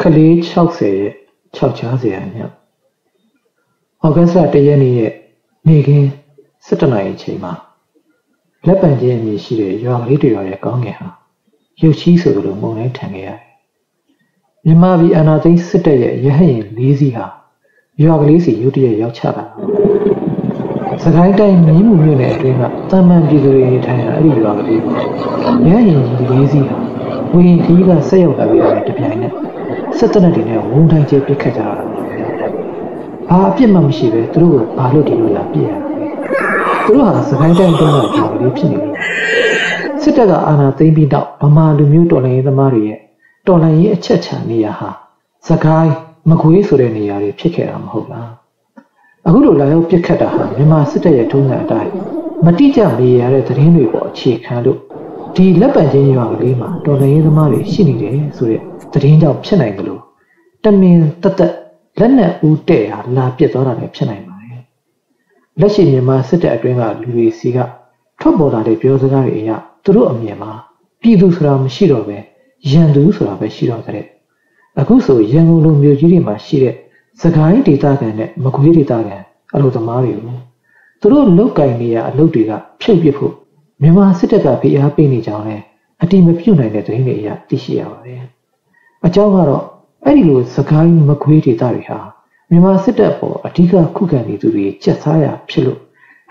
ခလေး60ရဲ့6ချားစရာညဩဂတ်စ်လ1ရက်နေ့ရဲ့နေ့ခင်း7:00နာရီအချိန်မှာလက်ပံကျင်းအမည်ရှိတဲ့ရွာကလေးတွေရဲ့ကောင်းကင်ဟာရုပ်ချီးဆိုလိုမုန်တိုင်းထန်ခဲ့ရတယ်။မြမပြည်အာနာသိန်းစစ်တပ်ရဲ့ရဟရင်၄စီးဟာရွာကလေးစီရုတ်တရက်ရောက်ချတာ။စကိုင်းတိုင်းမြင်းမှုမြို့နယ်အတွင်းကတမန်ပြည်သူတွေထိုင်ရာအဲ့ဒီရွာကလေးရဟရင်ကြီး၄စီးဟာဝင်းခီးကဆက်ရောက်လာပြီးတော့တပြိုင်နက် စစ်တပ်တွေနဲ့ဝုန်းတိုင်းကျပစ်ခတ်ကြတာ။ဘာအပြစ်မှမရှိပဲသူတို့ကဘာလို့ဒီလိုလာပြစ်ရလဲ။သူတို့ဟာစကိုင်းတိုင်းတုန်းကရွာကလေးဖြစ်နေတယ်။စစ်တပ်ကအာဏာသိမ်းပြီးနောက်ဗမာလူမျိုးတော်လှန်ရေးသမားတွေရဲ့တော်လှန်ရေးအချက်ချာနေရာဟာစကိုင်းမကွေးဆိုတဲ့နေရာတွေဖြစ်ခဲ့တာမဟုတ်လား။အခုလိုလာရောက်ပြစ်ခတ်တာဟာမြန်မာစစ်တပ်ရဲ့ထုံးစံအတိုင်းမတိကျမေးရတဲ့သတင်းတွေပေါ်အခြေခံလို့ဒီလက်ပံချင်းရွာကလေးမှာတော်လှန်ရေးသမားတွေရှိနေတယ်ဆိုတဲ့ သတင်းကြောင့်ဖြစ်နိုင်တယ်လို့တမင်တသက်လက်နက်ဦးတဲ့ဟာလာပစ်သွားတာလည်းဖြစ်နိုင်ပါတယ်လက်ရှိမြန်မာစစ်တပ်အတွင်းကလူတွေစီကထွက်ပေါ်လာတဲ့ပြောစကားတွေအရသူတို့အမြင်မှာပြည်သူဆိုတာမရှိတော့ပဲရန်သူဆိုတာပဲရှိတော့တဲ့အခုဆိုရန်ကုန်လူမျိုးကြီးတွေမှာရှိတဲ့စကိုင်းဒေသခံနဲ့မကွေးဒေသခံအလုပ်သမားတွေကိုသူတို့လုတ်ကင်နေရအလုပ်တွေကဖြုတ်ပစ်ဖို့မြန်မာစစ်တပ်ကဖိအားပေးနေကြောင်းလဲအတိမပြုတ်နိုင်တဲ့သတင်းတွေအရသိရှိရပါတယ်။ အကြောင်းကတော့အဲ့ဒီလိုစကိုင်းမကွေးဒေသတွေဟာမြန်မာစစ်တပ်ပေါ်အဓိကခုခံနေသူတွေကြက်စားရဖြစ်လို့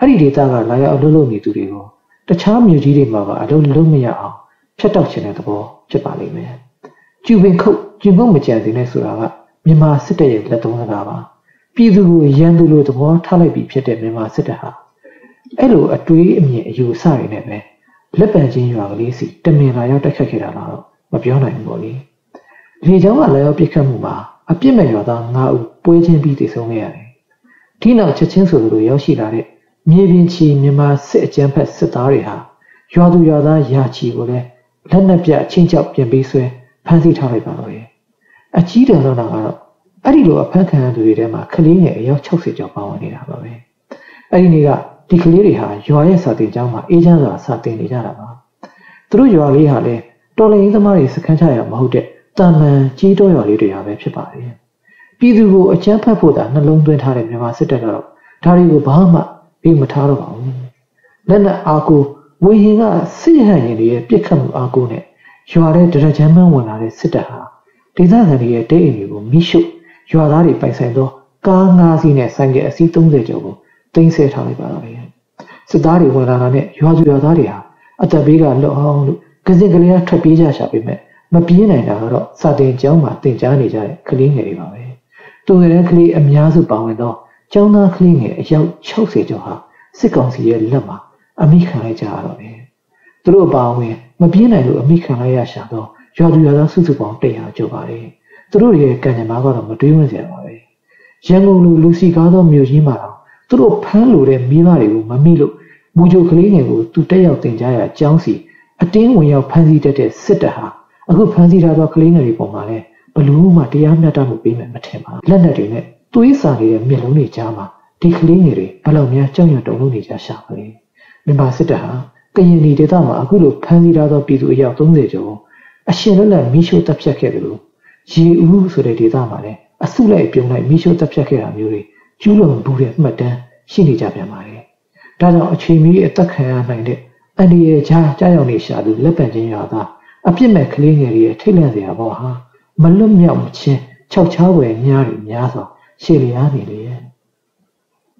အဲ့ဒီဒေသကလာရောက်အလုပ်လုပ်နေသူတွေကိုတခြားမြို့ကြီးတွေမှာပါအလုပ်လုပ်မရအောင်ဖျက်တောက်ခြင်းတဲ့သဘောဖြစ်ပါလိမ့်မယ်။ကျူပင်ခုတ်ကျူပုတ်မကြံစည်နဲ့ဆိုတာကမြန်မာစစ်တပ်ရဲ့လက်သုံးစကားပါ။ပြည်သူကိုရန်သူလိုသဘောထားလိုက်ပြီးဖြစ်တဲ့မြန်မာစစ်တပ်ဟာအဲ့လိုအတွေးအမြင်အယူအဆတွေနဲ့ပဲလက်ပံချင်းရွာကလေးစီတမင်လာရောက်တက်ခတ်ခဲ့တာတော့မပြောနိုင်ဘူးပေါ့လေ လေချောင်းကလည်းရောက်ပြစ်ခတ်မှုမှာအပြစ်မဲ့ရွာသား9ဦးပွဲချင်းပြီးတည်ဆုံးခဲ့ရတယ်ဒီနောက်ချက်ချင်းဆိုလိုရောက်ရှိလာတဲ့မြေပြင်ချီမြန်မာစစ်အကြမ်းဖက်စစ်သားတွေဟာရွာသူရွာသားရာချီကိုလည်းလက်နက်ပြအချင်းချောက်ပြင်ပေးဆွဲဖမ်းဆီးထားလိုက်ပါတော့ရဲ့အကြီးတယ်တော့ကတော့အဲ့ဒီလိုအဖမ်းခံရသူတွေထဲမှာကလေးငယ်အယောက်60ကျော်ပါဝင်နေတာပါပဲအဲ့ဒီနေ့ကဒီကလေးတွေဟာရွာရဲ့စာတင်ကျောင်းမှာအေးချမ်းစွာစာတင်နေကြတာပါသူတို့ရွာလေးဟာလည်းတော်လရင်သမားတွေစခန်းချရမဟုတ်တဲ့ တာမန်ကြီးတော်ရွာလေးတွေဟာပဲဖြစ်ပါတယ်ပြည်သူကိုအကြမ်းဖက်ဖို့သာနှလုံးသွင်းထားတဲ့မြန်မာစစ်တပ်ကတော့ဒါတွေကိုဘာမှပြီးမထားတော့ပါဘူးလက်နက်အားကိုဝေဟင်ကစစ်ဟန်ရင်တွေရဲ့ပြစ်ခတ်မှုအားကိုနဲ့ရွာတဲ့ဒရချမ်းမန်းဝင်လာတဲ့စစ်တပ်ဟာဒေသခံတွေရဲ့တိတ်အိမ်တွေကိုမိရှုရွာသားတွေပိုင်ဆိုင်သောကားငါးစီးနဲ့ဆိုင်ကအစီး30ကျော်ကိုတင်ဆက်ထားလိုက်ပါတော့တယ်စစ်သားတွေဝင်လာတာနဲ့ရွာသူရွာသားတွေဟာအသက်ဘေးကလွတ်အောင်လို့ကစင်ကလေးကထွက်ပြေးကြရှာပေမဲ့ မပြေးနိုင်တာကတော့စာတင်ကျောင်းမှာတင်ကြားနေကြတဲ့ကလေးငယ်တွေပါပဲသူငယ်တဲ့ကလေးအများစုပါဝင်သောကျောင်းသားကလေးငယ်အယောက်60ကျော်ဟာစစ်ကောင်စီရဲ့လက်မှာအမိခံလိုက်ကြရတော့တယ်သူတို့ပါဝင်မပြေးနိုင်လို့အမိခံလိုက်ရရှာတော့ရွာသူရွာသားစုစုပေါင်း100ကျော်ပါတယ်သူတို့ရဲ့ကံကြမ္မာကတော့မတွေးဝင်စရာပါပဲရန်ကုန်လူလူစီကားသောမြို့ကြီးမှာတော့သူတို့ဖမ်းလို့တဲ့မိဘတွေကိုမမိလို့မူဂျိုကလေးငယ်ကိုသူတက်ရောက်တင်ကြရအကြောင်းစီအတင်းဝင်ရောက်ဖမ်းဆီးတတ်တဲ့စစ်တပ်ဟာ အခုဖမ်းဆီးထားသောကလေးငယ်တွေပေါ်မှာလည်းဘလို့မှတရားမျှတမှုပေးမယ်မထင်ပါလက်နက်တွေနဲ့သွေးစာနေတဲ့မျက်လုံးတွေကြားမှာဒီကလေးငယ်တွေဘယ်လောက်များကြောက်ရွံ့တုန်လှုပ်နေကြရှာပါလဲမြန်မာစစ်တပ်ဟာကရင်ပြည်ဒေသမှာအခုလိုဖမ်းဆီးထားသောပြည်သူအယောက်30ကျော်အရှင်လက်လက်မိရှို့တပ်ဖြတ်ခဲ့တယ်လို့ရေဦးဆိုတဲ့ဒေသမှာလည်းအစုလိုက်ပြုံလိုက်မိရှို့တပ်ဖြတ်ခဲ့တာမျိုးတွေကျူးလွန်မှုတဲ့မှတ်တမ်းရှိနေကြပြန်ပါတယ်။ဒါကြောင့်အချိန်မီအသက်ခံရနိုင်တဲ့အန္တရာယ်ကြားကြားရောက်နေရှာသူလက်ပံချင်းရွာသား အပြစ်မဲ့ကလေးငယ်တွေရဲ့ထိတ်လန့်စရာဘောဟာမလွတ်မြောက်မချင်းခြောက်ချားွယ်များတွေများစွာရှေ့လျားနေလေရဲ့။